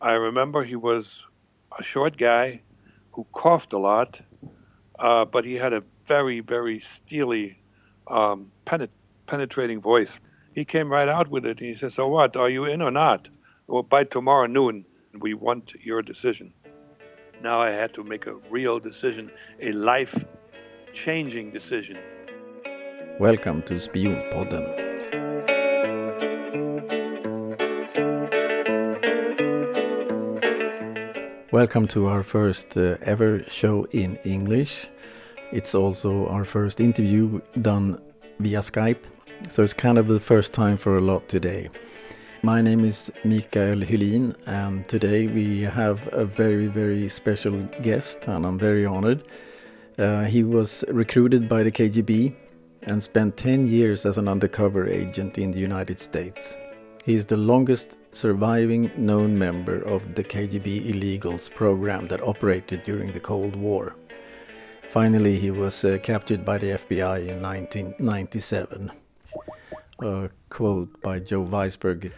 I remember he was a short guy who coughed a lot, uh, but he had a very, very steely, um, penet- penetrating voice. He came right out with it. And he said, "So what? Are you in or not? Well, by tomorrow noon, we want your decision." Now I had to make a real decision, a life-changing decision. Welcome to Spionpodden. Welcome to our first uh, ever show in English. It's also our first interview done via Skype, so it's kind of the first time for a lot today. My name is Mikael Hylin, and today we have a very, very special guest, and I'm very honored. Uh, he was recruited by the KGB and spent 10 years as an undercover agent in the United States. He is the longest surviving known member of the KGB illegals program that operated during the Cold War. Finally, he was uh, captured by the FBI in 1997. A quote by Joe Weisberg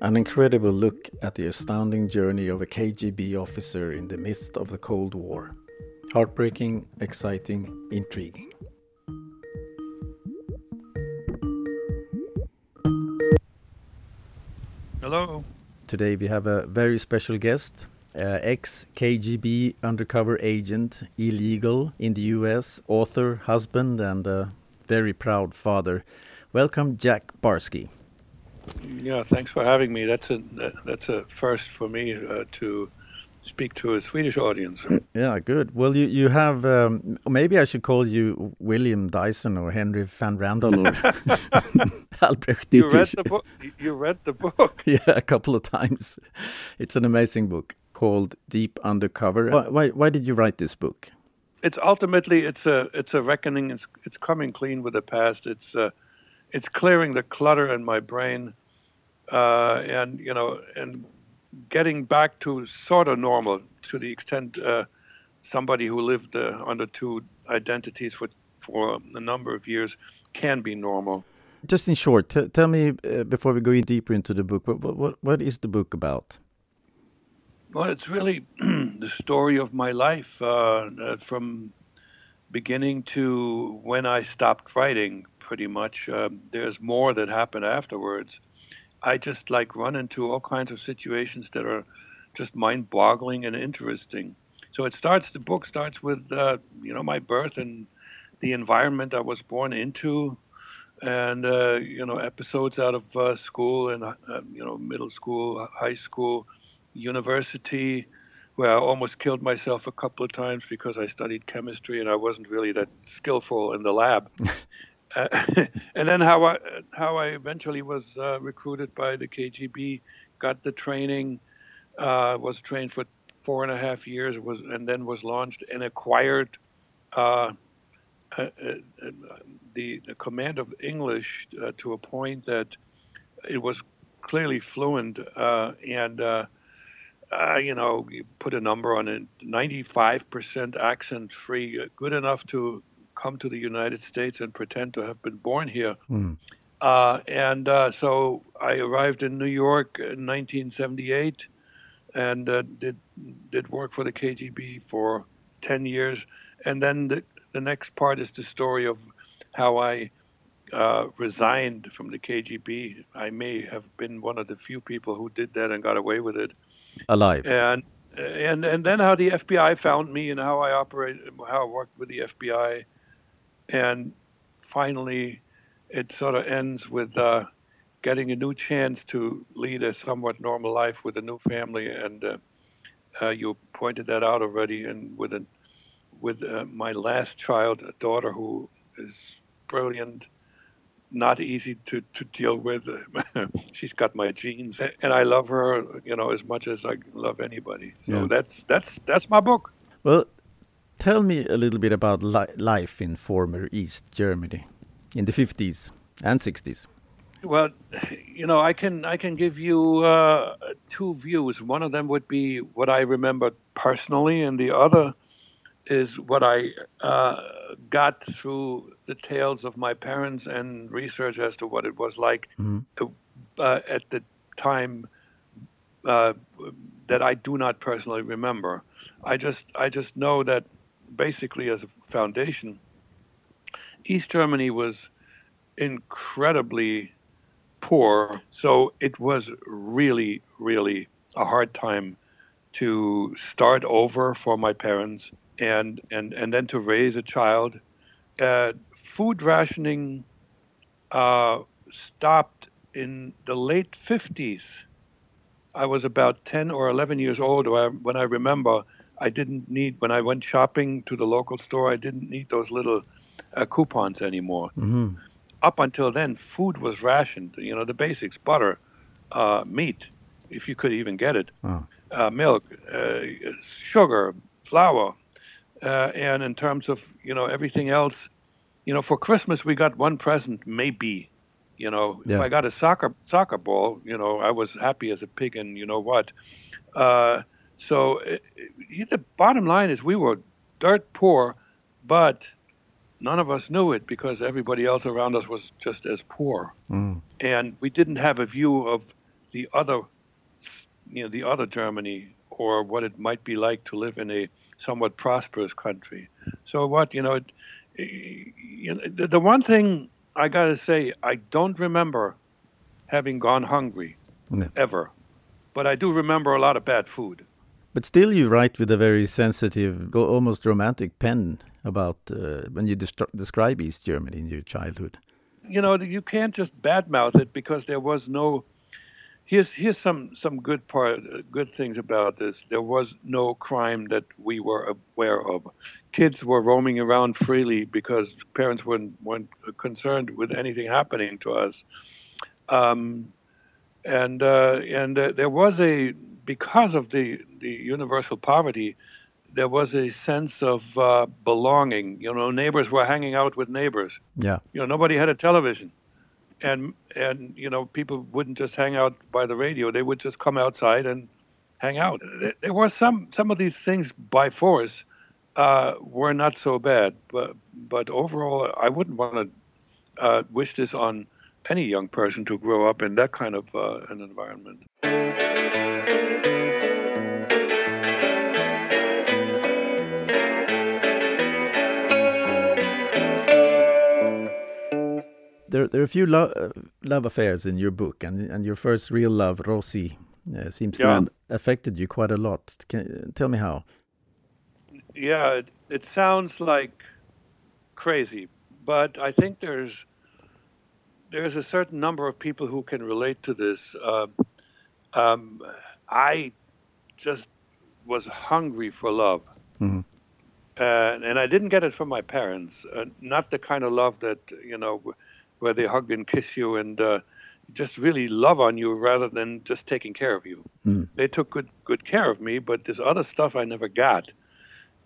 An incredible look at the astounding journey of a KGB officer in the midst of the Cold War. Heartbreaking, exciting, intriguing. Hello. Today we have a very special guest, uh, ex KGB undercover agent, illegal in the US, author, husband, and a very proud father. Welcome, Jack Barsky. Yeah, thanks for having me. That's a that's a first for me uh, to speak to a Swedish audience. Yeah, good. Well, you you have um, maybe I should call you William Dyson or Henry Van Randel or Albrecht You read the book. You read the book. yeah, a couple of times. It's an amazing book called Deep Undercover. Why, why, why did you write this book? It's ultimately it's a it's a reckoning. It's it's coming clean with the past. It's uh, it's clearing the clutter in my brain, uh, and you know, and getting back to sort of normal to the extent uh, somebody who lived uh, under two identities for for a number of years can be normal. Just in short, tell me uh, before we go in deeper into the book, what, what what is the book about? Well, it's really the story of my life uh, uh, from beginning to when I stopped writing. Pretty much, um, there's more that happened afterwards. I just like run into all kinds of situations that are just mind-boggling and interesting. So it starts. The book starts with uh, you know my birth and the environment I was born into, and uh, you know episodes out of uh, school and uh, you know middle school, high school, university, where I almost killed myself a couple of times because I studied chemistry and I wasn't really that skillful in the lab. Uh, and then how I how I eventually was uh, recruited by the KGB, got the training, uh, was trained for four and a half years, was and then was launched and acquired uh, uh, uh, the, the command of English to a point that it was clearly fluent and. you know, you put a number on it, 95% accent free, good enough to come to the United States and pretend to have been born here. Mm. Uh, and uh, so I arrived in New York in 1978 and uh, did did work for the KGB for 10 years. And then the, the next part is the story of how I uh, resigned from the KGB. I may have been one of the few people who did that and got away with it. Alive. And and and then how the FBI found me and how I operated, how I worked with the FBI and finally, it sort of ends with uh, getting a new chance to lead a somewhat normal life with a new family. And uh, uh, you pointed that out already. And with a, with uh, my last child, a daughter who is brilliant, not easy to, to deal with. She's got my genes, and I love her, you know, as much as I love anybody. So yeah. that's that's that's my book. Well, Tell me a little bit about li life in former East Germany in the 50s and 60s. Well, you know, I can I can give you uh, two views. One of them would be what I remember personally, and the other is what I uh, got through the tales of my parents and research as to what it was like mm uh, at the time uh, that I do not personally remember. I just I just know that basically as a foundation, East Germany was incredibly poor, so it was really really a hard time to start over for my parents and and and then to raise a child. Uh, food rationing uh, stopped in the late 50s. I was about 10 or 11 years old when I remember I didn't need, when I went shopping to the local store, I didn't need those little uh, coupons anymore. Mm-hmm. Up until then, food was rationed, you know, the basics butter, uh, meat, if you could even get it, oh. uh, milk, uh, sugar, flour. Uh, and in terms of, you know, everything else, you know, for Christmas we got one present, maybe. You know, yeah. if I got a soccer soccer ball, you know, I was happy as a pig, and you know what. Uh, so it, it, the bottom line is we were dirt poor, but none of us knew it because everybody else around us was just as poor, mm. and we didn't have a view of the other, you know, the other Germany or what it might be like to live in a somewhat prosperous country. So what you know, it, eh, you know the, the one thing I got to say, I don't remember having gone hungry no. ever, but I do remember a lot of bad food. But still, you write with a very sensitive, almost romantic pen about uh, when you describe East Germany in your childhood. You know, you can't just badmouth it because there was no. Here's here's some some good part, good things about this. There was no crime that we were aware of kids were roaming around freely because parents weren't, weren't concerned with anything happening to us. Um, and uh, and uh, there was a because of the the universal poverty, there was a sense of uh, belonging. You know, neighbors were hanging out with neighbors. Yeah. You know, nobody had a television, and and you know, people wouldn't just hang out by the radio. They would just come outside and hang out. There were some some of these things by force uh, were not so bad. But but overall, I wouldn't want to uh, wish this on any young person to grow up in that kind of uh, an environment. There, there are a few lo uh, love affairs in your book, and and your first real love, Rosie, uh, seems yeah. to have affected you quite a lot. Can, tell me how yeah, it, it sounds like crazy, but I think there's there's a certain number of people who can relate to this. Uh, um, I just was hungry for love. Mm-hmm. Uh, and I didn't get it from my parents. Uh, not the kind of love that you know, where they hug and kiss you and uh, just really love on you rather than just taking care of you. Mm. They took good good care of me, but this other stuff I never got.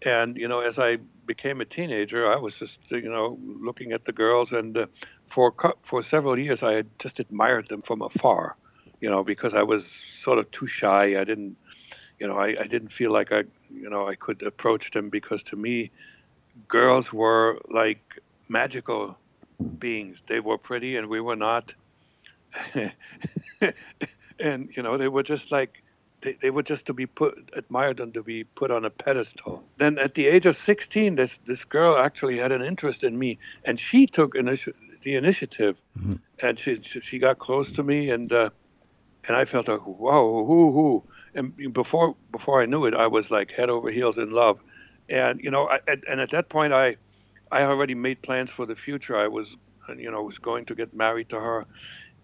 And you know, as I became a teenager, I was just you know looking at the girls, and uh, for for several years I had just admired them from afar, you know, because I was sort of too shy. I didn't, you know, I, I didn't feel like I, you know, I could approach them because to me, girls were like magical beings. They were pretty, and we were not. and you know, they were just like they, they were just to be put admired and to be put on a pedestal. Then at the age of 16, this this girl actually had an interest in me, and she took initi- the initiative, mm-hmm. and she she got close to me, and uh, and I felt like whoa, whoo, whoo, and before before I knew it, I was like head over heels in love, and you know, I, and at that point, I I already made plans for the future. I was you know was going to get married to her,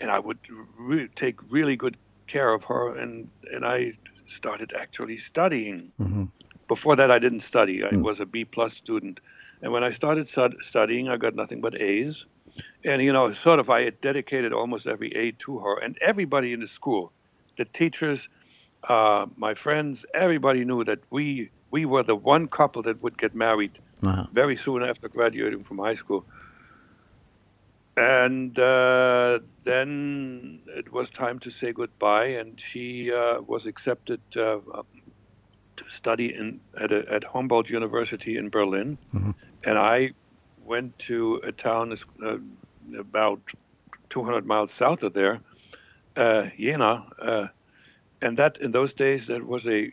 and I would re- take really good care of her, and and I started actually studying. Mm-hmm. Before that, I didn't study. I mm. was a B plus student, and when I started stud- studying, I got nothing but A's. And you know, sort of, I had dedicated almost every A to her, and everybody in the school, the teachers, uh, my friends, everybody knew that we we were the one couple that would get married uh-huh. very soon after graduating from high school and uh, then it was time to say goodbye, and she uh, was accepted uh, to study in at, a, at, Humboldt University in Berlin, mm-hmm. and I went to a town uh, about 200 miles south of there, uh, Jena, uh, and that in those days that was a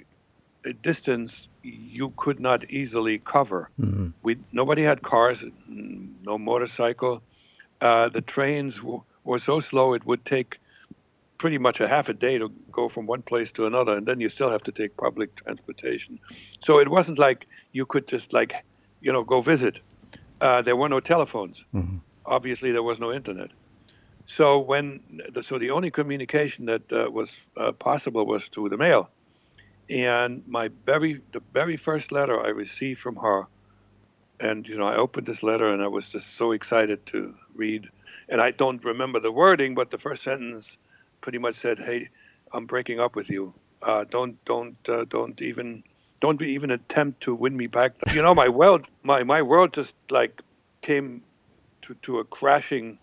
distance you could not easily cover. Mm-hmm. We nobody had cars, no motorcycle. Uh, the trains w- were so slow it would take pretty much a half a day to go from one place to another, and then you still have to take public transportation. So it wasn't like you could just like, you know, go visit. Uh, there were no telephones. Mm-hmm. Obviously, there was no internet. So when so the only communication that uh, was uh, possible was through the mail, and my very the very first letter I received from her, and you know I opened this letter and I was just so excited to read, and I don't remember the wording, but the first sentence pretty much said, "Hey, I'm breaking up with you. Uh, don't don't uh, don't even don't even attempt to win me back." You know, my world my my world just like came to to a crashing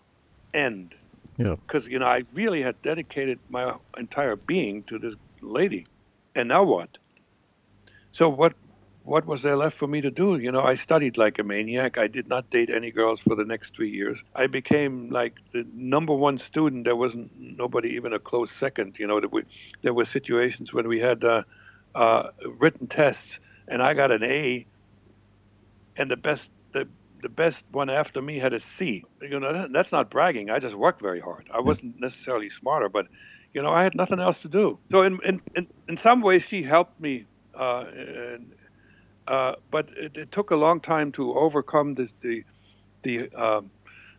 end yeah. Because you know, I really had dedicated my entire being to this lady, and now what? So what? What was there left for me to do? You know, I studied like a maniac. I did not date any girls for the next three years. I became like the number one student. There wasn't nobody even a close second. You know, there were, there were situations when we had uh, uh, written tests, and I got an A, and the best the the best one after me had a C. You know, that's not bragging. I just worked very hard. I wasn't necessarily smarter, but you know, I had nothing else to do. So in in in, in some ways, she helped me. Uh, and, uh, but it, it, took a long time to overcome this, the the um,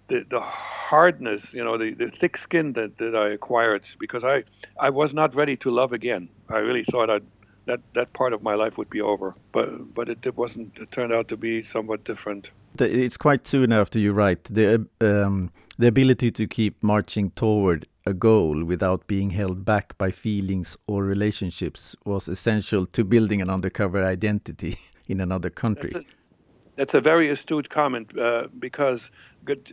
the the hardness, you know, the, the thick skin that, that I acquired because I I was not ready to love again. I really thought I'd that that part of my life would be over, but but it, it wasn't. It turned out to be somewhat different it's quite soon after you write the um, the ability to keep marching toward a goal without being held back by feelings or relationships was essential to building an undercover identity in another country. That's a, that's a very astute comment uh, because good,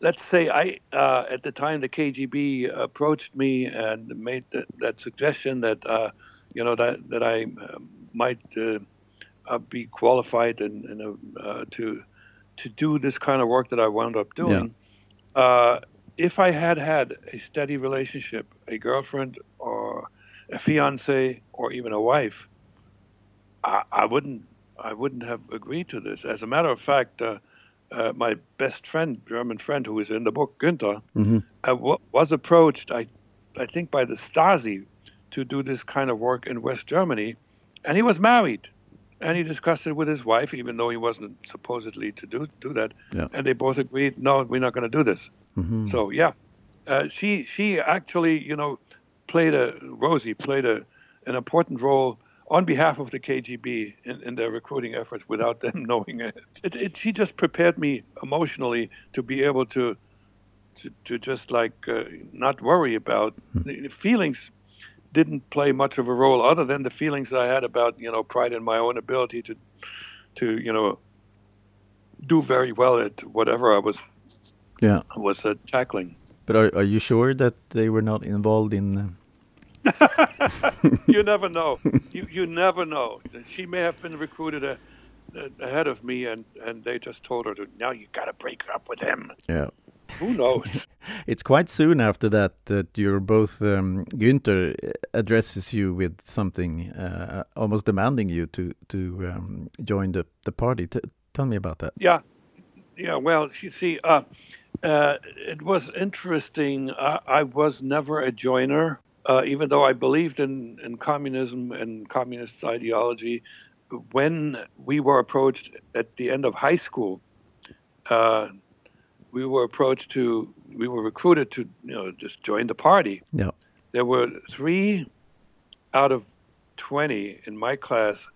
let's say I uh, at the time the KGB approached me and made that, that suggestion that uh, you know that that I uh, might uh, uh, be qualified and, and to to do this kind of work that I wound up doing, yeah. If I had had a steady relationship, a girlfriend or a fiance or even a wife, I, I wouldn't I wouldn't have agreed to this. As a matter of fact, uh, uh, my best friend, German friend, who is in the book, Günther, mm-hmm. uh, w- was approached, I, I think, by the Stasi to do this kind of work in West Germany, and he was married and he discussed it with his wife, even though he wasn't supposedly to do do that. Yeah. And they both agreed, no, we're not going to do this. Mm-hmm. So yeah, uh, she she actually you know played a Rosie played a an important role on behalf of the KGB in, in their recruiting efforts without them knowing it. It, it. She just prepared me emotionally to be able to to, to just like uh, not worry about mm-hmm. the feelings didn't play much of a role other than the feelings I had about you know pride in my own ability to to you know do very well at whatever I was yeah was uh, tackling. But are are you sure that they were not involved in? Uh... you never know. You you never know. She may have been recruited a, a, ahead of me, and and they just told her to now you got to break up with him. Yeah. Who knows? it's quite soon after that that you're both um, Günther addresses you with something uh, almost demanding you to to um, join the the party. T tell me about that. Yeah, yeah. Well, you see, uh, uh, it was interesting. I, I, was never a joiner, uh, even though I believed in in communism and communist ideology. When we were approached at the end of high school uh, we were approached to, we were recruited to, you know, just join the party. Yeah. There were three out of 20 in my class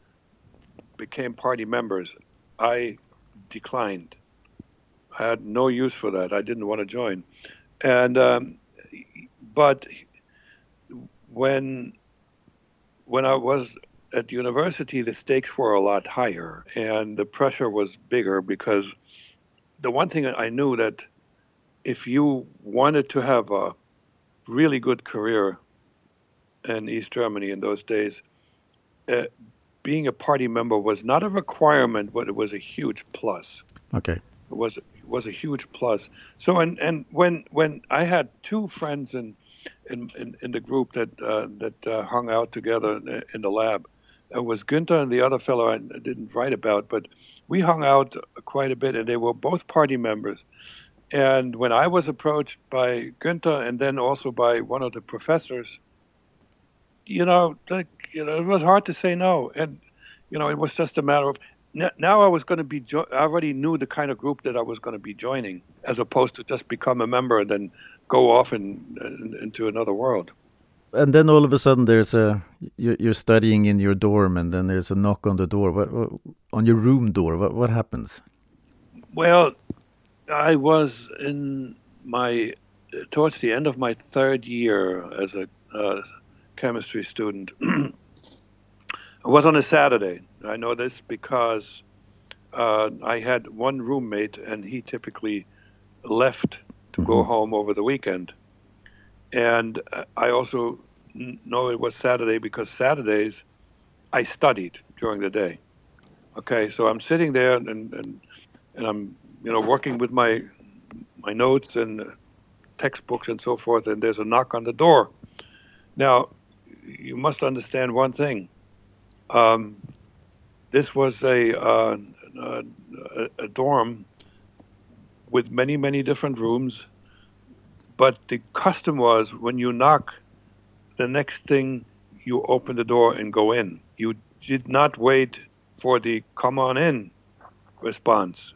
became party members. I declined. I had no use for that. I didn't want to join. And, um, but when, when I was at university, the stakes were a lot higher and the pressure was bigger because the one thing I knew that if you wanted to have a really good career in East Germany in those days, uh, being a party member was not a requirement, but it was a huge plus. Okay, it was it was a huge plus. So and and when when I had two friends in in, in, in the group that uh, that uh, hung out together in, in the lab. It was Günther and the other fellow I didn't write about, but we hung out quite a bit, and they were both party members. And when I was approached by Günther and then also by one of the professors, you know, like, you know, it was hard to say no. And, you know, it was just a matter of now I was going to be, jo- I already knew the kind of group that I was going to be joining, as opposed to just become a member and then go off in, in, into another world. And then all of a sudden, there's a you're studying in your dorm, and then there's a knock on the door, what, what, on your room door. What what happens? Well, I was in my towards the end of my third year as a uh, chemistry student. it was on a Saturday. I know this because uh, I had one roommate, and he typically left to mm-hmm. go home over the weekend. And I also know it was Saturday because Saturdays I studied during the day. Okay, so I'm sitting there and, and, and I'm you know, working with my my notes and textbooks and so forth, and there's a knock on the door. Now, you must understand one thing. Um, this was a, uh, a, a dorm with many many different rooms, but the custom was when you knock, the next thing you open the door and go in. You did not wait for the come on in response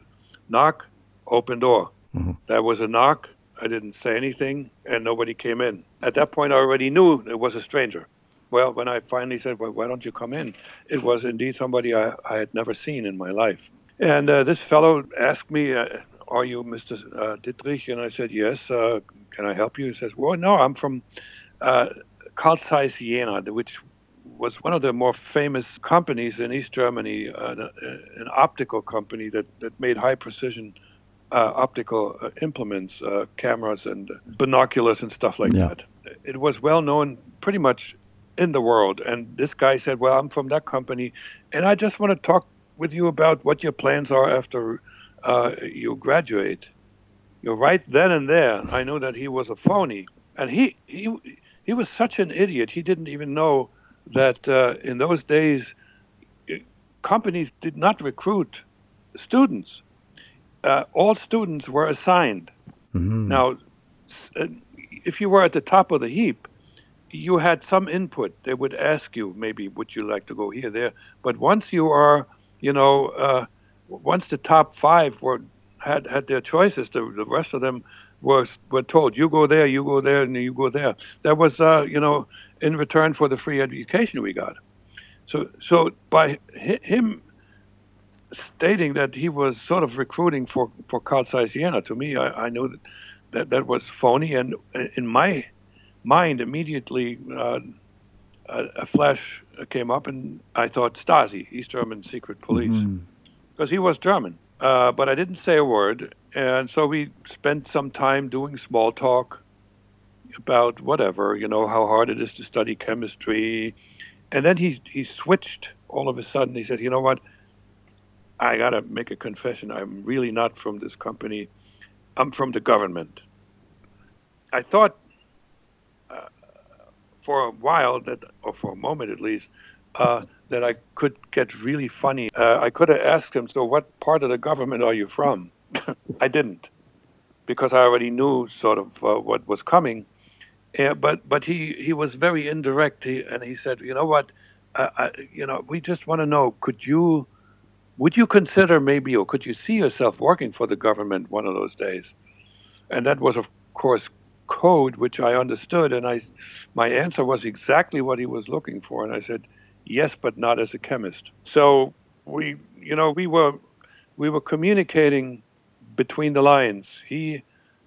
knock, open door. Mm-hmm. That was a knock. I didn't say anything, and nobody came in. At that point, I already knew it was a stranger. Well, when I finally said, well, why don't you come in? It was indeed somebody I, I had never seen in my life. And uh, this fellow asked me, uh, Are you Mr. Uh, Dittrich? And I said, Yes. Uh, can I help you? He says, Well, no, I'm from uh, Carl Zeiss Jena, which was one of the more famous companies in East Germany, uh, an optical company that, that made high precision uh, optical uh, implements, uh, cameras and binoculars and stuff like yeah. that. It was well known pretty much in the world. And this guy said, Well, I'm from that company, and I just want to talk with you about what your plans are after uh, you graduate. You're right then and there. I knew that he was a phony. And he, he, he was such an idiot, he didn't even know that uh, in those days, companies did not recruit students. Uh, all students were assigned. Mm-hmm. Now, uh, if you were at the top of the heap, you had some input. They would ask you, maybe, would you like to go here, there? But once you are, you know, uh, once the top five were had had their choices, the, the rest of them were were told, you go there, you go there, and you go there. That was, uh, you know, in return for the free education we got. So, so by him stating that he was sort of recruiting for for Carl Jena, to me, I, I knew that, that that was phony, and in my mind, immediately uh, a, a, flash came up, and I thought Stasi, East German secret police, mm-hmm. because mm-hmm. he was German. Uh, but I didn't say a word, and so we spent some time doing small talk about whatever, you know, how hard it is to study chemistry. And then he, he switched all of a sudden. He said, you know what? I got to make a confession. I'm really not from this company. I'm from the government. I thought for a while that, or for a moment at least, uh, that I could get really funny. Uh, I could have asked him, so what part of the government are you from? I didn't, because I already knew sort of uh, what was coming. But but he, he was very indirect. He, and he said, you know what, I, you know, we just want to know, could you, would you consider maybe, or could you see yourself working for the government one of those days? And that was, of course, code which I understood, and I, my answer was exactly what he was looking for, and I said, yes, but not as a chemist. So we, you know, we were, we were communicating between the lines. He,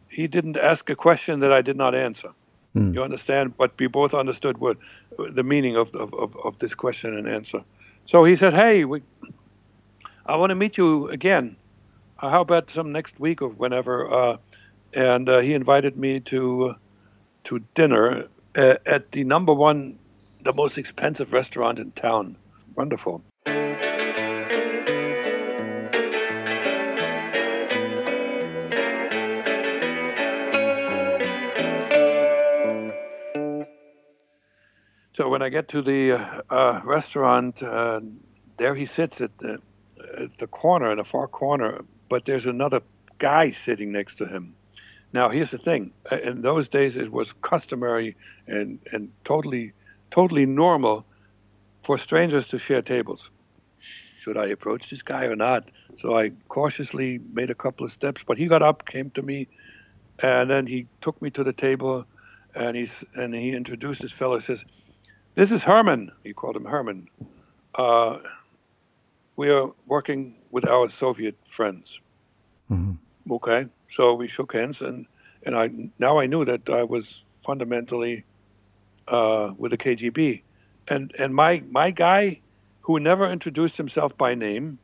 he didn't ask a question that I did not answer. Mm. You understand? But we both understood what the meaning of, of, of, of this question and answer. So he said, "Hey, we, I want to meet you again. How about some next week or whenever?" Uh, and uh, he invited me to to dinner at, at the number one, the most expensive restaurant in town. Wonderful. So when I get to the uh, restaurant, uh, there he sits at the, at the corner, in a far corner, but there's another guy sitting next to him. Now, here's the thing. Uh, in those days, it was customary and, and totally, totally normal for strangers to share tables. Should I approach this guy or not? So I cautiously made a couple of steps, but he got up, came to me, and then he took me to the table, and he's and he introduced this fellow. Says, "This is Herman." He called him Herman. Uh, we are working with our Soviet friends. Mm-hmm. Okay, so we shook hands, and and I now I knew that I was fundamentally uh, with the KGB, and and my my guy, who never introduced himself by name,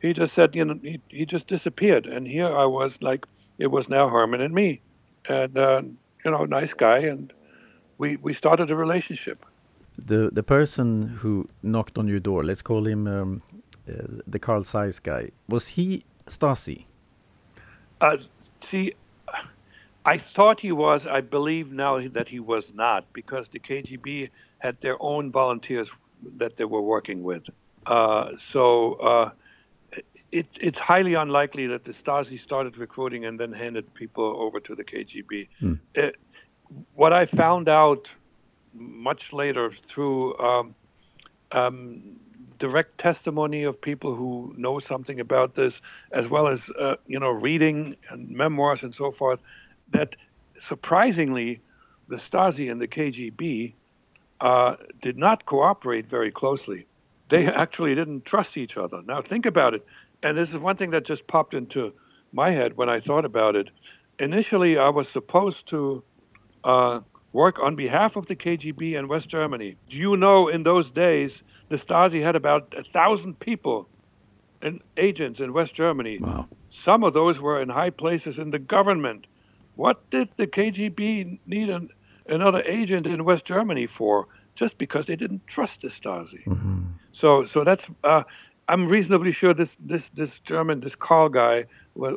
he just said you know he he just disappeared, and here I was like it was now Herman and me, and uh, you know nice guy, and we we started a relationship. The the person who knocked on your door, let's call him um, uh, the Carl Zeiss guy, was he Stasi? Uh, see, I thought he was. I believe now that he was not because the KGB had their own volunteers that they were working with. Uh, so uh, it, it's highly unlikely that the Stasi started recruiting and then handed people over to the KGB. Hmm. It, what I found out much later through um, um, direct testimony of people who know something about this, as well as uh, you know reading and memoirs and so forth, that surprisingly, the Stasi and the KGB uh, did not cooperate very closely. They actually didn't trust each other. Now think about it, and this is one thing that just popped into my head when I thought about it. Initially, I was supposed to uh, work on behalf of the KGB in West Germany. Do you know in those days the Stasi had about a thousand people and agents in West Germany. Wow. Some of those were in high places in the government. What did the KGB need an, another agent in West Germany for? Just because they didn't trust the Stasi. Mm-hmm. So, so that's. Uh, I'm reasonably sure this this this German this Karl guy was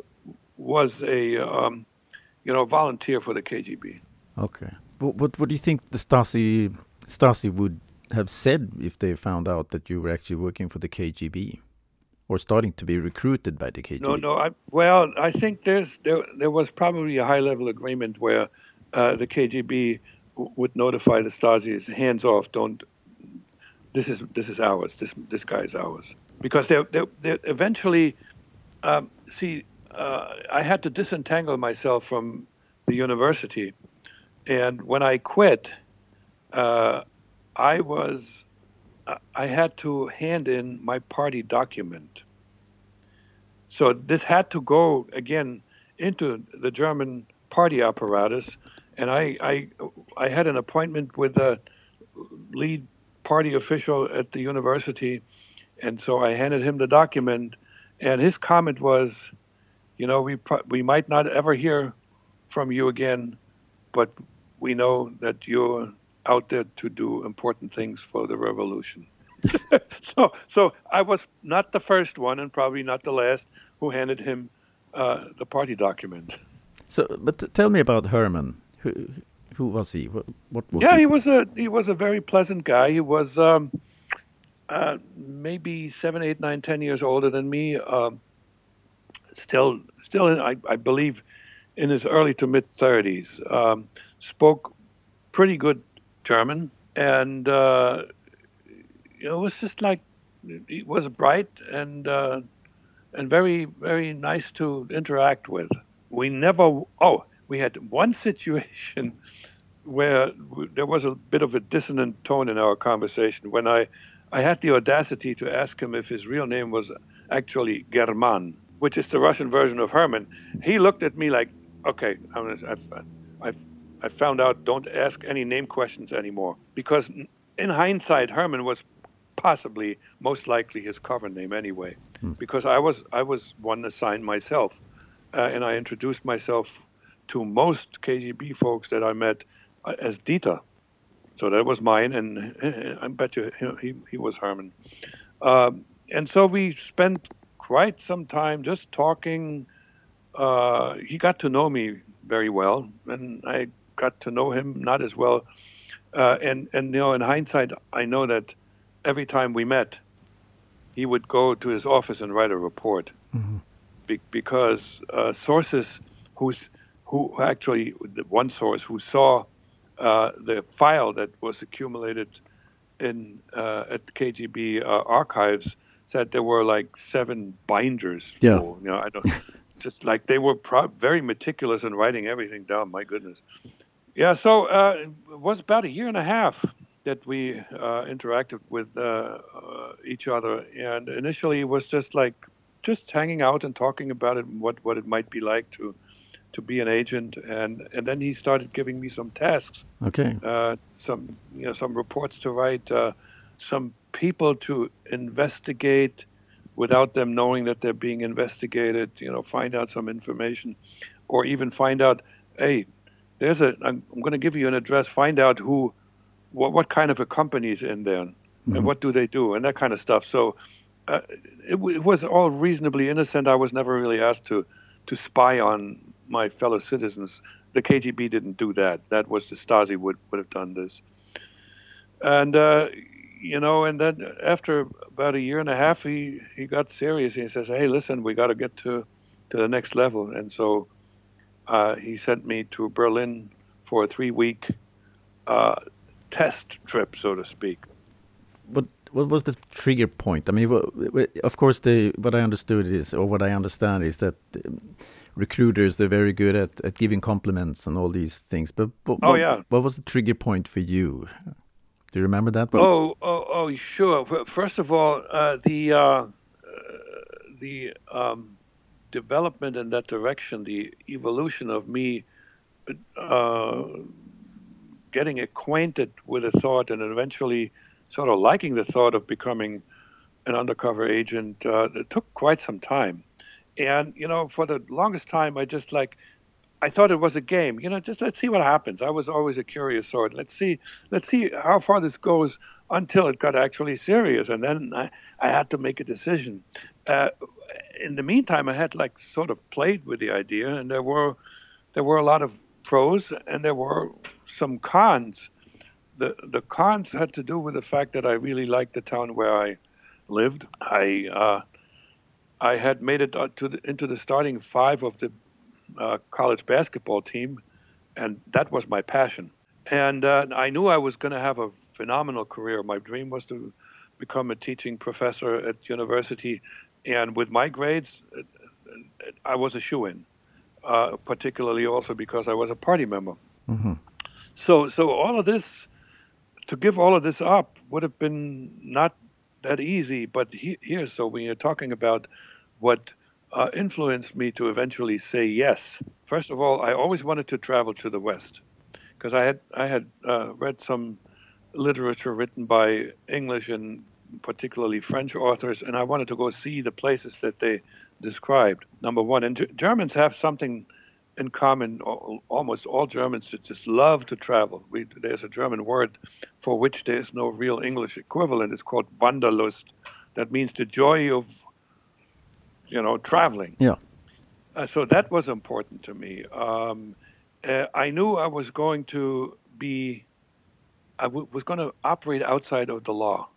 was a um, you know volunteer for the KGB. Okay. What, what what do you think the Stasi Stasi would have said if they found out that you were actually working for the KGB or starting to be recruited by the KGB? No, no. I, well, I think there's there there was probably a high level agreement where uh, the KGB would notify the Stasi, hands off, don't. This is this is ours. This this guy is ours because they they they eventually um, see. Uh, I had to disentangle myself from the university, and when I quit, uh, I was, I had to hand in my party document. So this had to go again into the German party apparatus, and I, I, I had an appointment with a lead party official at the university, and so I handed him the document, and his comment was, you know, we we might not ever hear from you again, but we know that you're out there to do important things for the revolution. so, so I was not the first one, and probably not the last, who handed him uh, the party document. So, but tell me about Herman. Who, who was he? What, what was yeah, he? he was a he was a very pleasant guy. He was um, uh, maybe seven, eight, nine, ten years older than me. Um, still, still, in, I, I believe, in his early to mid thirties. Um, spoke pretty good German, and uh, you know, it was just like he was bright and uh, and very very nice to interact with. We never oh we had one situation where there was a bit of a dissonant tone in our conversation when I I had the audacity to ask him if his real name was actually German, which is the Russian version of Herman. He looked at me like, okay, I've, I've I found out don't ask any name questions anymore because in hindsight, Herman was possibly most likely his cover name anyway, hmm. because I was I was one assigned myself, uh, and I introduced myself to most KGB folks that I met uh, as Dieter, so that was mine, and I bet you he he was Herman, um, and so we spent quite some time just talking. Uh, he got to know me very well, and I got to know him not as well Uh, and and you know, in hindsight, I know that every time we met, he would go to his office and write a report, mm-hmm. Be- because uh, sources who's who actually one source who saw uh, the file that was accumulated in uh, at the KGB uh, archives said there were like seven binders. Yeah. Full, you know, I don't just like they were pro- very meticulous in writing everything down. My goodness. Yeah. So uh, it was about a year and a half that we uh, interacted with uh, uh, each other, and initially it was just like just hanging out and talking about it, what what it might be like to to be an agent, and and then he started giving me some tasks. Okay. Uh, some you know some reports to write, uh, some people to investigate without them knowing that they're being investigated. You know, find out some information, or even find out, hey, there's a. I'm, I'm going to give you an address. Find out who, what what kind of a company is in there, mm-hmm. and what do they do, and that kind of stuff. So. Uh, it, it was all reasonably innocent. I was never really asked to to spy on my fellow citizens. The KGB didn't do that. That was the Stasi would would have done this. And uh, you know, and then after about a year and a half, he he got serious. He says, "Hey, listen, we got to get to to the next level." And so uh, he sent me to Berlin for a three week uh, test trip, so to speak. What what was the trigger point? I mean, of course, the what I understood is, or what I understand is that. Um, recruiters they're very good at, at giving compliments and all these things but, but oh what, yeah what was the trigger point for you do you remember that oh oh oh sure. First of all uh, the uh, uh, the um, development in that direction the evolution of me uh, getting acquainted with the thought and eventually sort of liking the thought of becoming an undercover agent uh, it took quite some time. And, you know, for the longest time, I just like, I thought it was a game. You know, just let's see what happens. I was always a curious sort. Let's see, let's see how far this goes until it got actually serious, and then I, I had to make a decision. Uh, in the meantime, I had like sort of played with the idea, and there were there were a lot of pros and there were some cons. The the cons had to do with the fact that I really liked the town where I lived. I uh, I had made it uh, the, into the starting five of the uh, college basketball team, and that was my passion. And uh, I knew I was going to have a phenomenal career. My dream was to become a teaching professor at university, and with my grades, I was a shoe in. Uh, particularly also because I was a party member. Mm-hmm. So, so all of this, to give all of this up, would have been not that easy. But he, here, so when you're talking about what uh, influenced me to eventually say yes. First of all, I always wanted to travel to the West because I had I had uh, read some literature written by English and particularly French authors, and I wanted to go see the places that they described. Number one, and G- Germans have something in common. Almost all Germans just love to travel. We, there's a German word for which there is no real English equivalent. It's called Wanderlust. That means the joy of you know, traveling. Yeah. Uh, so that was important to me. Um, uh, I knew I was going to be, I w- was going to operate outside of the law.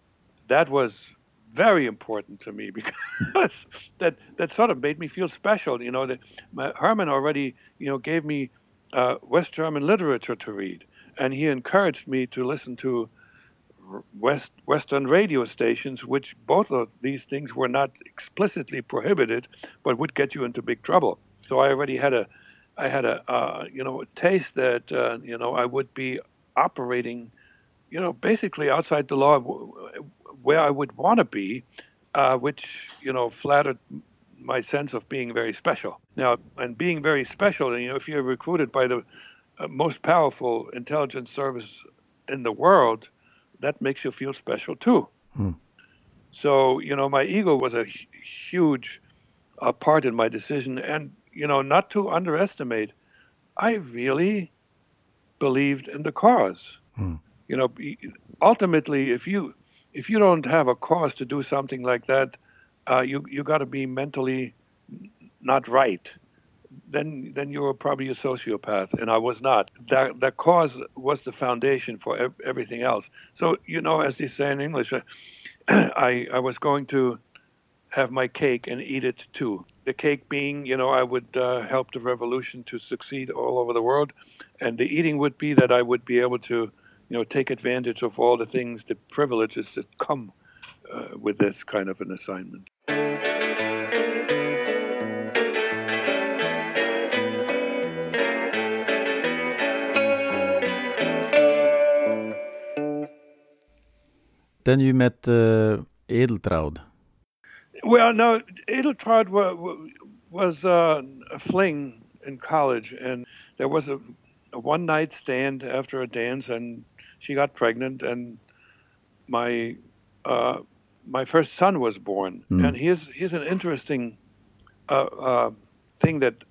That was very important to me because that that sort of made me feel special. You know, that Herman already, you know, gave me uh, West German literature to read, and he encouraged me to listen to West Western radio stations, which both of these things were not explicitly prohibited, but would get you into big trouble. So I already had a, I had a, uh, you know, taste that uh, you know I would be operating, you know, basically outside the law, where I would want to be, uh, which you know flattered my sense of being very special. Now, and being very special, you know, if you're recruited by the uh, most powerful intelligence service in the world that makes you feel special too. Hmm. So, you know, my ego was a huge uh, part in my decision. And, you know, not to underestimate, I really believed in the cause. Hmm. You know, ultimately, if you if you don't have a cause to do something like that, uh, you you got to be mentally not right. Then then you were probably a sociopath, and I was not. That that cause was the foundation for ev- everything else. So you know, as they say in English, uh, I I was going to have my cake and eat it too. The cake being, you know, I would uh, help the revolution to succeed all over the world, and the eating would be that I would be able to, you know, take advantage of all the things, the privileges that come uh, with this kind of an assignment. Then you met uh, Edeltraud. Well, no, Edeltraud was, was uh, a fling in college, and there was a, a one night stand after a dance, and she got pregnant, and my uh, my first son was born. Mm. And here's here's an interesting uh, uh, thing that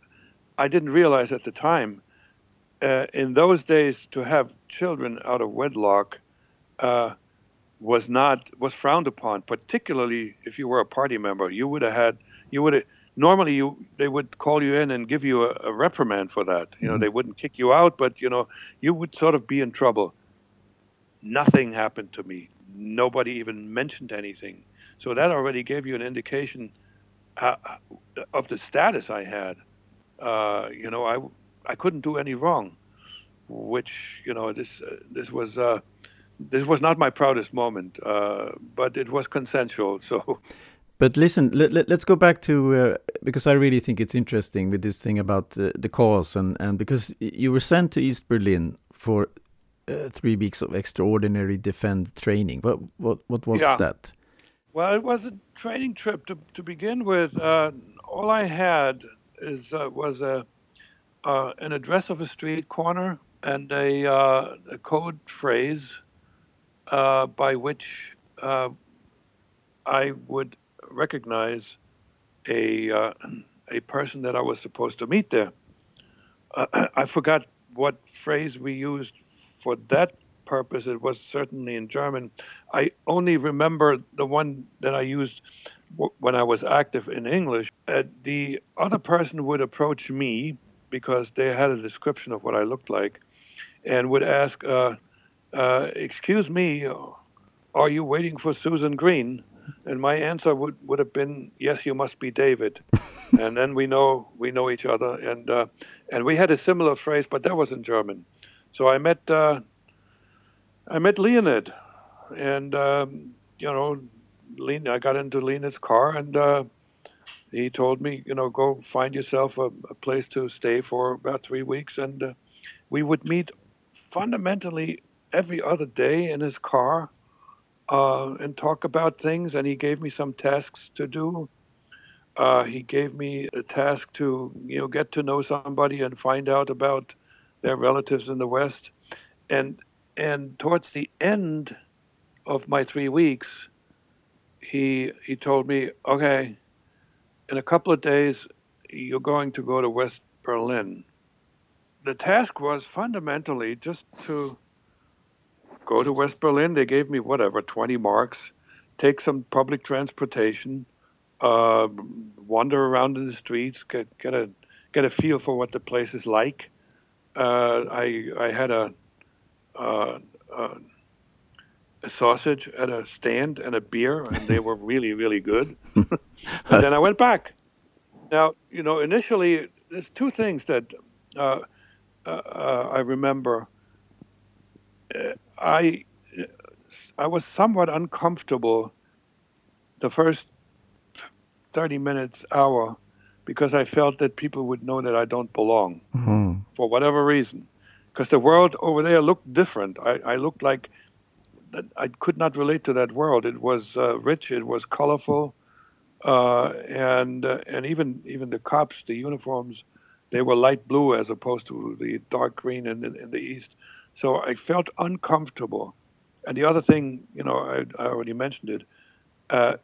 I didn't realize at the time. Uh, in those days, to have children out of wedlock uh, was not was frowned upon, particularly if you were a party member. You would have had you would have normally you they would call you in and give you a, a reprimand for that. You know, mm-hmm. they wouldn't kick you out, but you know, you would sort of be in trouble. Nothing happened to me. Nobody even mentioned anything. So that already gave you an indication uh, uh of the status I had. Uh, you know, I I couldn't do any wrong, which you know this uh, this was uh, this was not my proudest moment, uh, but it was consensual. So. But listen, let, us let, go back to uh, because I really think it's interesting with this thing about uh, the cause and and because you were sent to East Berlin for uh, three weeks of extraordinary defend training. What what what was yeah. that? Well, it was a training trip to to begin with. Uh, all I had is uh, was a an address of a street corner and a, a code phrase uh, by which uh, I would recognize a uh, a person that I was supposed to meet there. Uh, I forgot what phrase we used for that purpose. It was certainly in German. I only remember the one that I used w- when I was active in English. Uh, the other person would approach me because they had a description of what I looked like, and would ask uh, excuse me, are you waiting for Susan Green? And my answer would, would have been, yes, you must be David. and then we know we know each other. And uh, and we had a similar phrase, but that was in German. So I met uh, I met Leonid, and um, you know, Leon, I got into Leonid's car, and uh, he told me, you know, go find yourself a, a place to stay for about three weeks, and uh, we would meet fundamentally every other day in his car uh, and talk about things. And he gave me some tasks to do. Uh, he gave me a task to you know get to know somebody and find out about their relatives in the West. And and towards the end of my three weeks, he he told me, okay, in a couple of days, you're going to go to West Berlin. The task was fundamentally just to go to West Berlin. They gave me whatever, 20 marks, take some public transportation, uh, wander around in the streets, get, get a get a feel for what the place is like. Uh, I I had a, uh, uh, a sausage at a stand and a beer, and they were really really good. and then I went back. Now you know initially there's two things that uh, uh, I remember I I was somewhat uncomfortable the first 30 minutes, hour, because I felt that people would know that I don't belong mm-hmm. for whatever reason. Because the world over there looked different. I, I looked like I could not relate to that world. It was uh, rich, it was colorful, uh, and uh, and even even the cops, the uniforms, they were light blue as opposed to the dark green in, in, in the east. So I felt uncomfortable. And the other thing, you know, I, I already mentioned it, uh,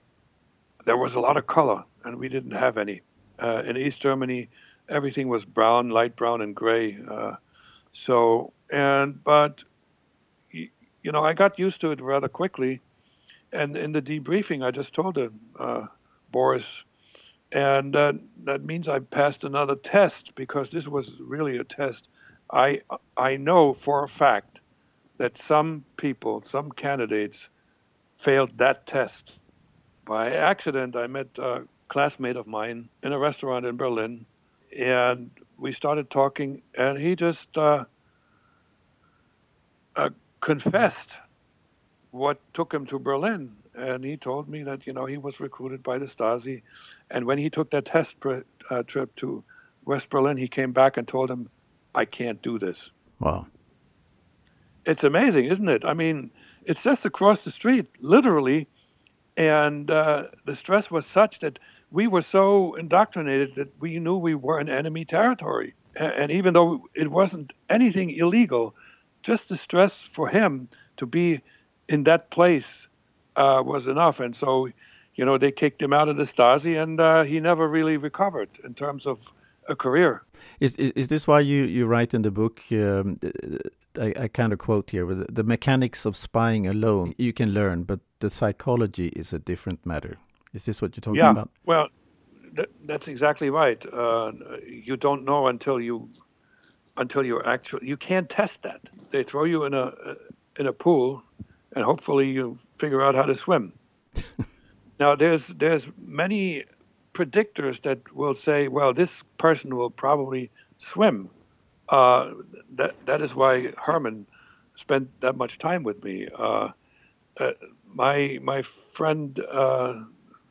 there was a lot of color, and we didn't have any. Uh, in East Germany, everything was brown, light brown, and gray. Uh, so, and, but, you know, I got used to it rather quickly. And in the debriefing, I just told him, uh, Boris, and that means I passed another test because this was really a test. I I know for a fact that some people, some candidates, failed that test. By accident, I met a classmate of mine in a restaurant in Berlin, and we started talking, and he just uh, uh, confessed what took him to Berlin. And he told me that, you know, he was recruited by the Stasi. And when he took that test pr- uh, trip to West Berlin, he came back and told him, I can't do this. Wow. It's amazing, isn't it? I mean, it's just across the street, literally. And uh, the stress was such that we were so indoctrinated that we knew we were in enemy territory. And even though it wasn't anything illegal, just the stress for him to be in that place uh, was enough. And so, you know, they kicked him out of the Stasi, and uh, he never really recovered in terms of a career. Is is this why you, you write in the book? Um, I, I kind of quote here: "The mechanics of spying alone you can learn, but the psychology is a different matter." Is this what you're talking yeah. about? Well, th that's exactly right. Uh, you don't know until you until you're actually you can't test that. They throw you in a in a pool, and hopefully you figure out how to swim. now there's there's many predictors that will say, well, this person will probably swim. Uh, that that is why Herman spent that much time with me. Uh, uh, my my friend uh,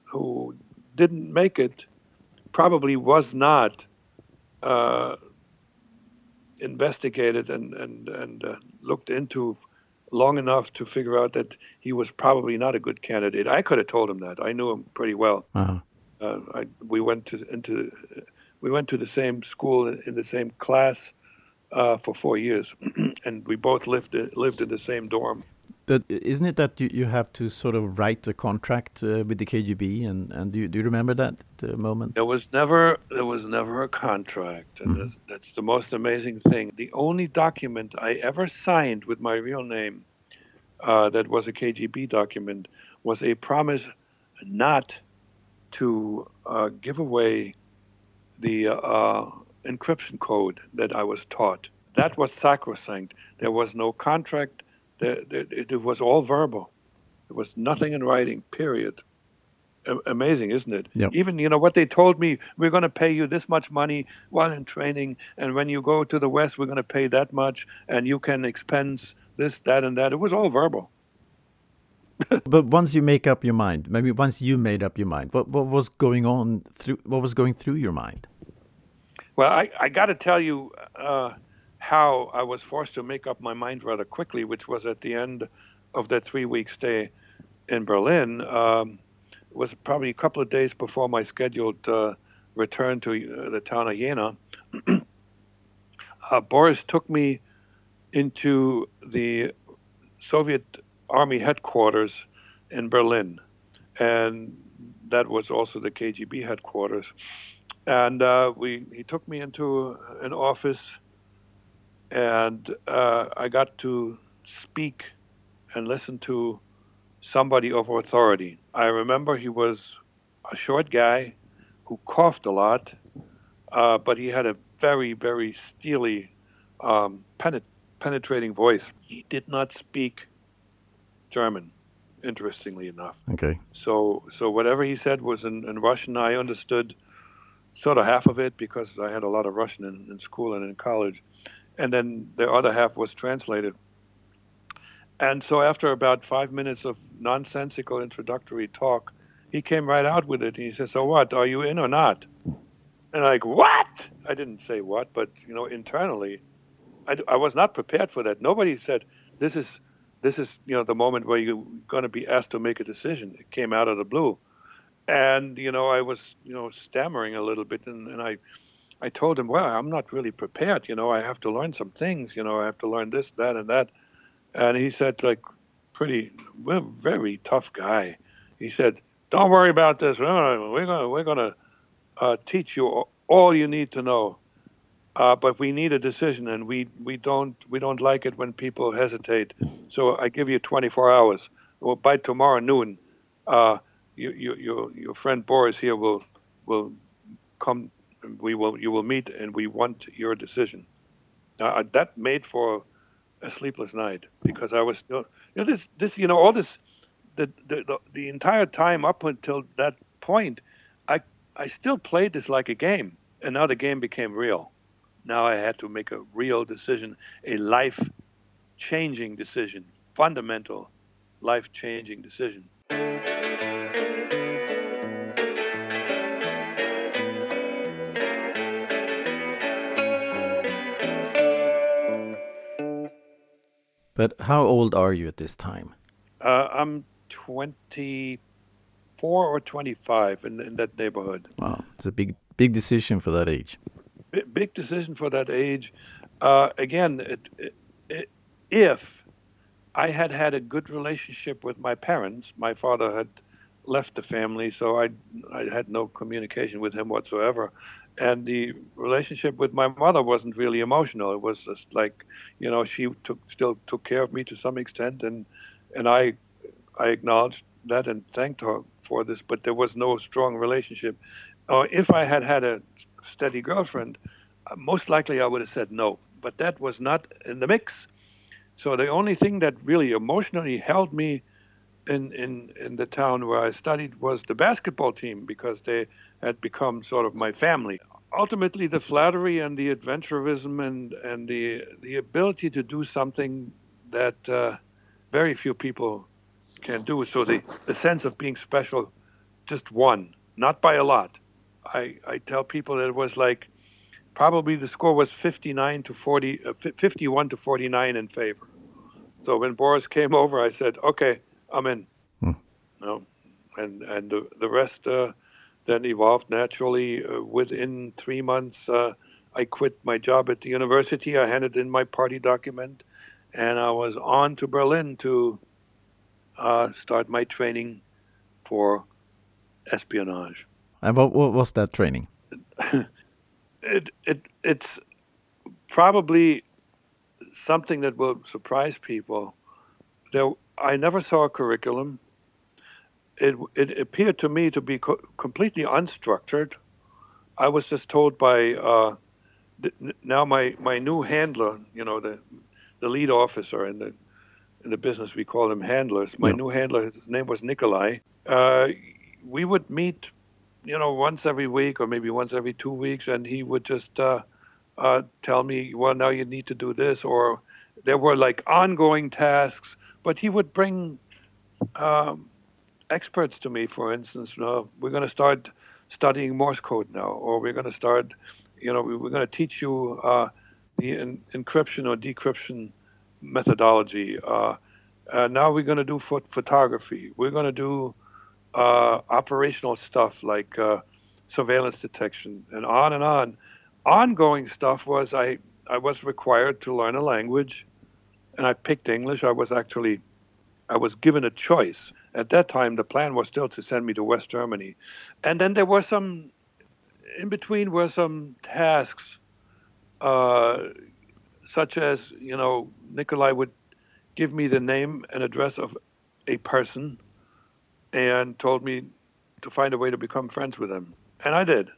who didn't make it probably was not uh, investigated and and and uh, looked into long enough to figure out that he was probably not a good candidate. I could have told him that. I knew him pretty well. Uh-huh. Uh, I, we went to into we went to the same school in the same class uh, for four years, and we both lived lived in the same dorm. But isn't it that you, you have to sort of write a contract uh, with the KGB, and, and do you, do you remember that uh, moment? There was never there was never a contract, and mm. that's, that's, the most amazing thing. The only document I ever signed with my real name, uh, that was a KGB document, was a promise not to uh, give away the uh, encryption code that I was taught. That was sacrosanct. There was no contract it was all verbal. There was nothing in writing. Period. amazing, isn't it? Yep. Even you know what they told me: we're going to pay you this much money while in training, and when you go to the West, we're going to pay that much, and you can expense this, that, and that. It was all verbal. but once you make up your mind, maybe once you made up your mind, what what was going on through? What was going through your mind? Well, I I got to tell you. Uh, how I was forced to make up my mind rather quickly, which was at the end of that three week stay in Berlin. Um, was probably a couple of days before my scheduled uh, return to uh, the town of Jena. uh, Boris took me into the Soviet Army headquarters in Berlin, and that was also the KGB headquarters. And uh, we he took me into an office and uh, I got to speak and listen to somebody of authority. I remember he was a short guy who coughed a lot, uh, but he had a very, very steely, um, penet- penetrating voice. He did not speak German, interestingly enough. Okay. So, so whatever he said was in, in Russian. I understood sort of half of it because I had a lot of Russian in, in school and in college and then the other half was translated. And so after about five minutes of nonsensical introductory talk, he came right out with it. And he said, "So what? Are you in or not?" And I'm like, "What?" I didn't say what, but you know, internally, I, I was not prepared for that. Nobody said, "This is this is you know the moment where you're going to be asked to make a decision." It came out of the blue, and you know, I was you know stammering a little bit, and, and I I told him, well, I'm not really prepared. You know, I have to learn some things. You know, I have to learn this, that, and that. And he said, like, pretty, well, very tough guy. He said, don't worry about this. We're gonna we're gonna uh, teach you all you need to know. Uh, but we need a decision, and we, we don't we don't like it when people hesitate. So I give you 24 hours. Well, by tomorrow noon, uh, you, you, your your friend Boris here will will come. We will. You will meet, and we want your decision. Now, that made for a sleepless night because I was still. You know, this. This. You know, all this. The, the the the entire time up until that point, I I still played this like a game, and now the game became real. Now I had to make a real decision, a life changing decision, fundamental life changing decision. But how old are you at this time? Uh, I'm 24 or 25 in, in that neighborhood. Wow, it's a big big decision for that age. Big decision for that age. Uh, again, it, it, if I had had a good relationship with my parents, my father had left the family, so I I had no communication with him whatsoever, and the relationship with my mother wasn't really emotional. It was just like, you know, she took still took care of me to some extent, and and I I acknowledged that and thanked her for this, but there was no strong relationship. Uh, if I had had a steady girlfriend, uh, most likely I would have said no, but that was not in the mix. So the only thing that really emotionally held me in, in, in the town where I studied was the basketball team because they had become sort of my family. Ultimately, the flattery and the adventurism and, and the, the ability to do something that uh, very few people can do. So the, the sense of being special just won, not by a lot. I, I tell people that it was like probably the score was 59 to 40, uh, 51 to 49 in favor. So when Boris came over, I said, okay, I'm in. Hmm. No, and and the, the rest uh, then evolved naturally. Uh, within three months, uh, I quit my job at the university. I handed in my party document, and I was on to Berlin to uh, start my training for espionage. And what, what was that training? it it it's probably something that will surprise people. There I never saw a curriculum. It, it appeared to me to be co- completely unstructured. I was just told by uh, now my, my new handler, you know, the the lead officer in the in the business we call them handlers. My new handler, his name was Nikolai. Uh, we would meet, you know, once every week or maybe once every two weeks, and he would just uh, uh, tell me, well, now you need to do this, or there were like ongoing tasks but he would bring um, experts to me. For instance, you know, we're going to start studying Morse code now, or we're going to start, you know, we're going to teach you uh, the in- encryption or decryption methodology. Uh, now we're going to do phot- photography. We're going to do uh, operational stuff like uh, surveillance detection, and on and on. Ongoing stuff was I I was required to learn a language and I picked English. I was actually, I was given a choice. At that time, the plan was still to send me to West Germany, and then there were some, in between were some tasks, uh, such as you know Nikolai would give me the name and address of a person, and told me to find a way to become friends with them, and I did.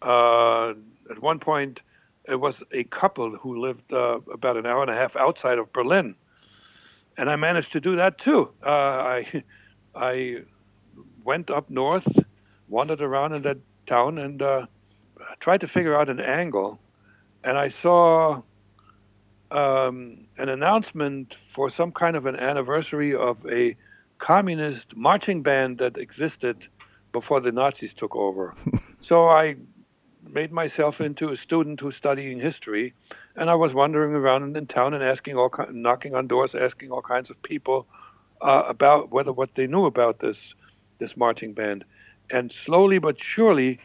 Uh, at one point, it was a couple who lived uh, about an hour and a half outside of Berlin, and I managed to do that too. Uh, I I went up north, wandered around in that town, and uh, tried to figure out an angle, and I saw um, an announcement for some kind of an anniversary of a communist marching band that existed before the Nazis took over. so I made myself into a student who's studying history, and I was wandering around in town and asking all, knocking on doors, asking all kinds of people uh, about whether what they knew about this this marching band, and slowly but surely,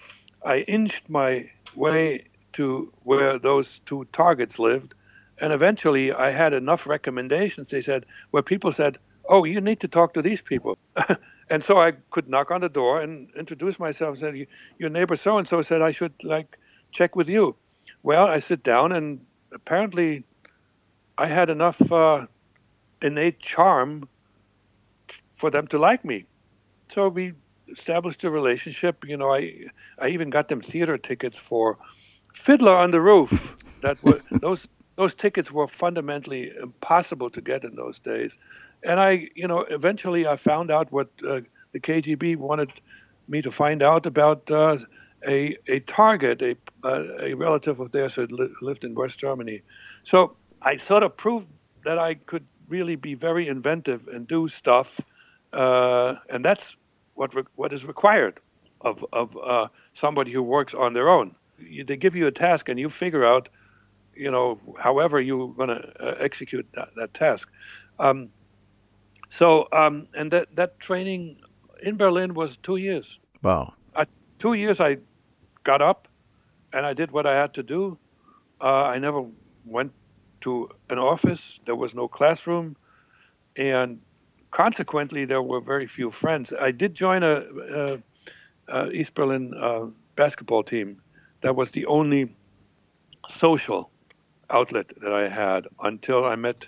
I inched my way to where those two targets lived, and eventually I had enough recommendations. They said where people said, "Oh, you need to talk to these people." and so I could knock on the door and introduce myself. And said, "Your neighbor so and so said I should like check with you." Well, I sit down, and apparently, I had enough uh, innate charm for them to like me. So we established a relationship. You know, I I even got them theater tickets for Fiddler on the Roof. That were those those tickets were fundamentally impossible to get in those days, and I you know eventually I found out what uh, the KGB wanted me to find out about. Uh, a, a target, a, uh, a relative of theirs who li- lived in West Germany. So I sort of proved that I could really be very inventive and do stuff, uh, and that's what re- what is required of of uh, somebody who works on their own. You, they give you a task, and you figure out, you know, however you're going to uh, execute that, that task. Um, so, um, and that that training in Berlin was two years. Wow. two years, I got up and I did what I had to do. Uh, I never went to an office. There was no classroom, and consequently, there were very few friends. I did join a, a, a East Berlin uh, basketball team. That was the only social outlet that I had until I met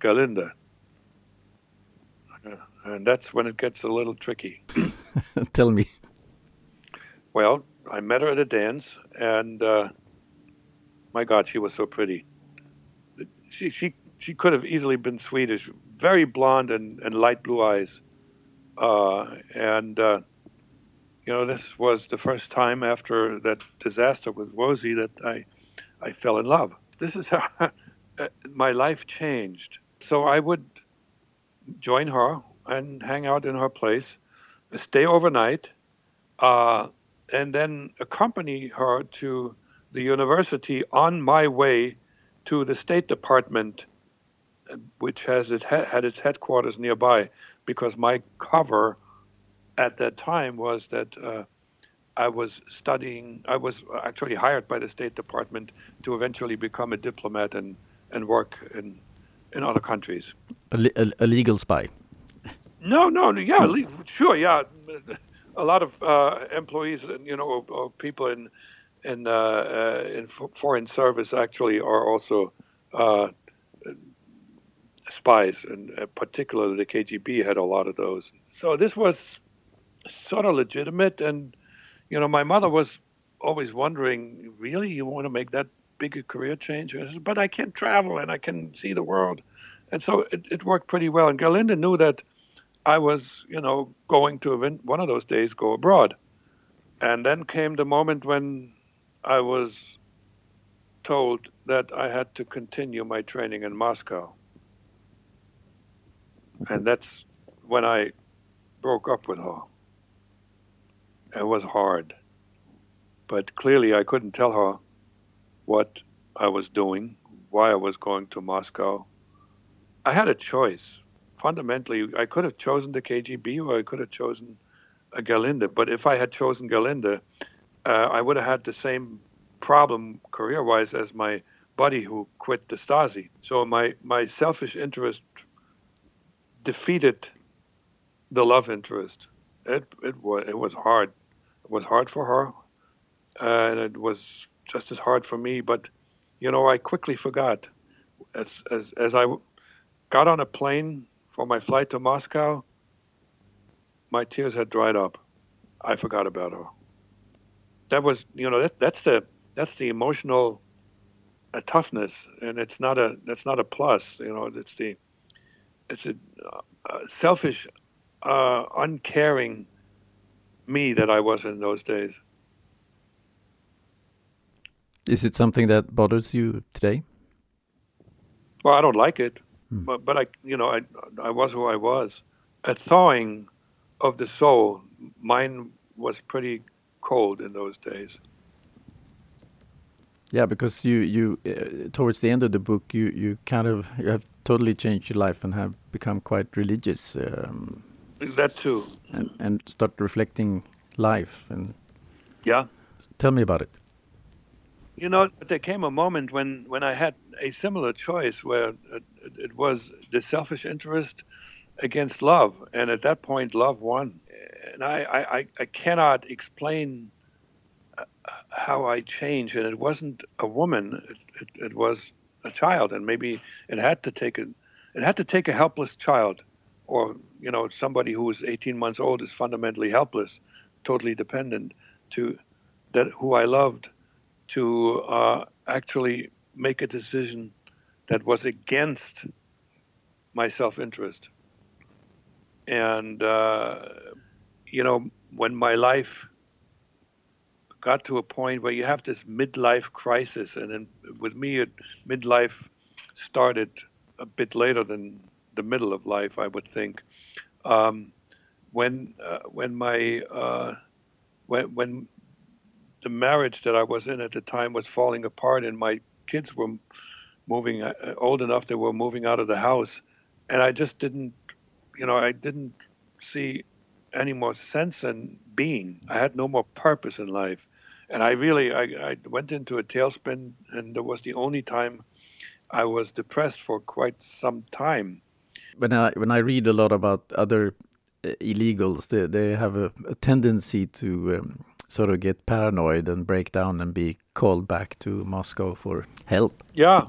Gerlinde. Uh, and that's when it gets a little tricky. Tell me. Well, I met her at a dance, and uh, my God, she was so pretty. She she she could have easily been Swedish, very blonde and, and light blue eyes, uh, and uh, you know this was the first time after that disaster with Rosie that I I fell in love. This is how my life changed. So I would join her and hang out in her place, stay overnight. Uh, and then accompany her to the university on my way to the State Department, which has it had its headquarters nearby, because my cover at that time was that uh, I was studying. I was actually hired by the State Department to eventually become a diplomat and and work in in other countries. A, a, a legal spy. No, no, yeah, sure, yeah a lot of uh, employees, and you know, or, or people in in uh, uh, in foreign service actually are also uh, spies, and uh, particularly the KGB had a lot of those. So this was sort of legitimate, and you know, my mother was always wondering, really, you want to make that big a career change? I said, but I can travel and I can see the world, and so it, it worked pretty well. And Gerlinde knew that I was, you know, going to one of those days go abroad. And then came the moment when I was told that I had to continue my training in Moscow. And that's when I broke up with her. It was hard. But clearly, I couldn't tell her what I was doing, why I was going to Moscow. I had a choice fundamentally, I could have chosen the KGB or I could have chosen a Gerlinde. But if I had chosen Gerlinde, uh, I would have had the same problem career wise as my buddy who quit the Stasi. So my, my selfish interest defeated the love interest. It, it, was, it was hard. It was hard for her, uh, and it was just as hard for me. But, you know, I quickly forgot. As, as, as I got on a plane for my flight to Moscow, my tears had dried up. I forgot about her. That was, you know, that, that's the that's the emotional uh, toughness, and it's not a that's not a plus. You know, it's the it's a uh, selfish, uh, uncaring me that I was in those days. Is it something that bothers you today? Well, I don't like it. Hmm. But but I you know I I was who I was. A thawing of the soul. Mine was pretty cold in those days. Yeah, because you you uh, towards the end of the book you you kind of you have totally changed your life and have become quite religious. Um, that too. And and start reflecting life and. Yeah. Tell me about it. You know, there came a moment when, when I had a similar choice where it, it was the selfish interest against love, and at that point, love won. And I, I, I cannot explain uh, how I changed, and it wasn't a woman; it, it, it was a child, and maybe it had to take a it had to take a helpless child. Or you know somebody who is 18 months old is fundamentally helpless, totally dependent to that who I loved to uh, actually make a decision that was against my self-interest. And uh, you know when my life got to a point where you have this midlife crisis, and then with me, it, midlife started a bit later than the middle of life, I would think. Um, when uh, when my uh, when when the marriage that I was in at the time was falling apart, and my kids were moving uh, old enough they were moving out of the house, and I just didn't, you know, I didn't see any more sense in being. I had no more purpose in life, and I really I, I went into a tailspin, and it was the only time I was depressed for quite some time. When I when I read a lot about other uh, illegals, they they have a, a tendency to um, sort of get paranoid and break down and be called back to Moscow for help. Yeah,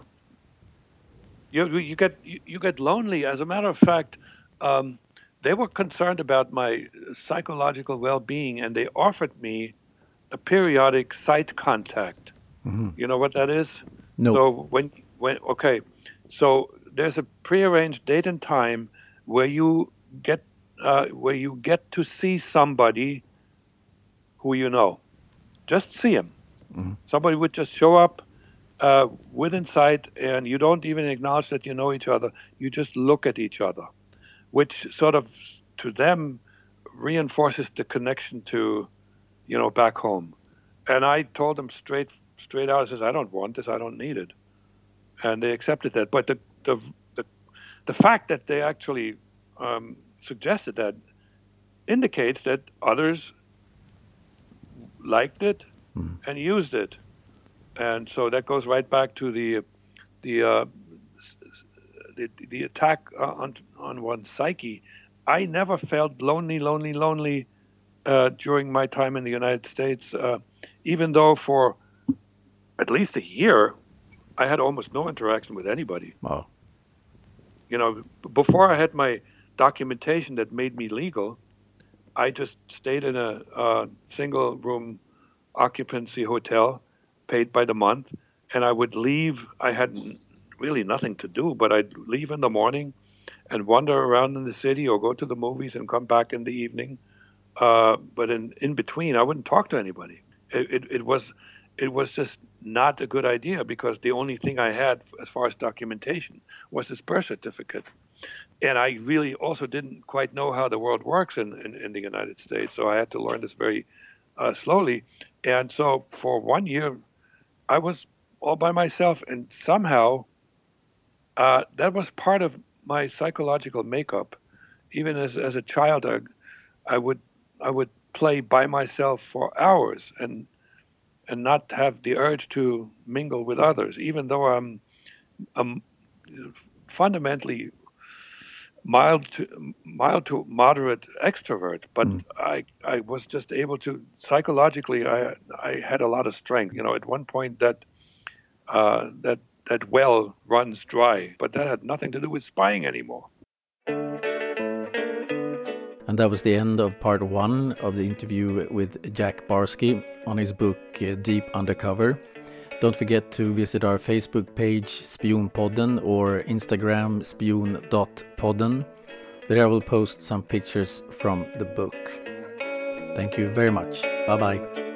you you get you, you get lonely. As a matter of fact, um, they were concerned about my psychological well-being, and they offered me a periodic site contact. Mm-hmm. You know what that is? No. So when when okay, so there's a prearranged date and time where you get uh, where you get to see somebody who you know. Just see him. Mm-hmm. Somebody would just show up uh, within sight, and you don't even acknowledge that you know each other. You just look at each other, which sort of to them reinforces the connection to, you know, back home. And I told them straight straight out, I says, I don't want this. I don't need it and they accepted that. But the the the, the fact that they actually um, suggested that indicates that others liked it mm. and used it, and so that goes right back to the the uh, the, the attack on on one's psyche. I never felt lonely, lonely, lonely uh, during my time in the United States, uh, even though for at least a year I had almost no interaction with anybody. Wow. You know, before I had my documentation that made me legal, I just stayed in a, a single room occupancy hotel, paid by the month, and I would leave. I had really nothing to do, but I'd leave in the morning and wander around in the city or go to the movies and come back in the evening. Uh, but in in between, I wouldn't talk to anybody. It, it, it was it was just not a good idea because the only thing I had as far as documentation was this birth certificate. And I really also didn't quite know how the world works in, in, in the United States. So I had to learn this very uh, slowly. And so for one year, I was all by myself. And somehow uh, that was part of my psychological makeup. Even as, as a child, I, I would I would play by myself for hours and and not have the urge to mingle with others, even though I'm, I'm fundamentally mild to mild to moderate extrovert, but mm. I I was just able to psychologically I I had a lot of strength. You know, at one point that uh, that that well runs dry, but that had nothing to do with spying anymore. And that was the end of part one of the interview with Jack Barsky on his book uh, Deep Undercover. Don't forget to visit our Facebook page Spionpodden or Instagram spion.podden. There I will post some pictures from the book. Thank you very much. Bye bye.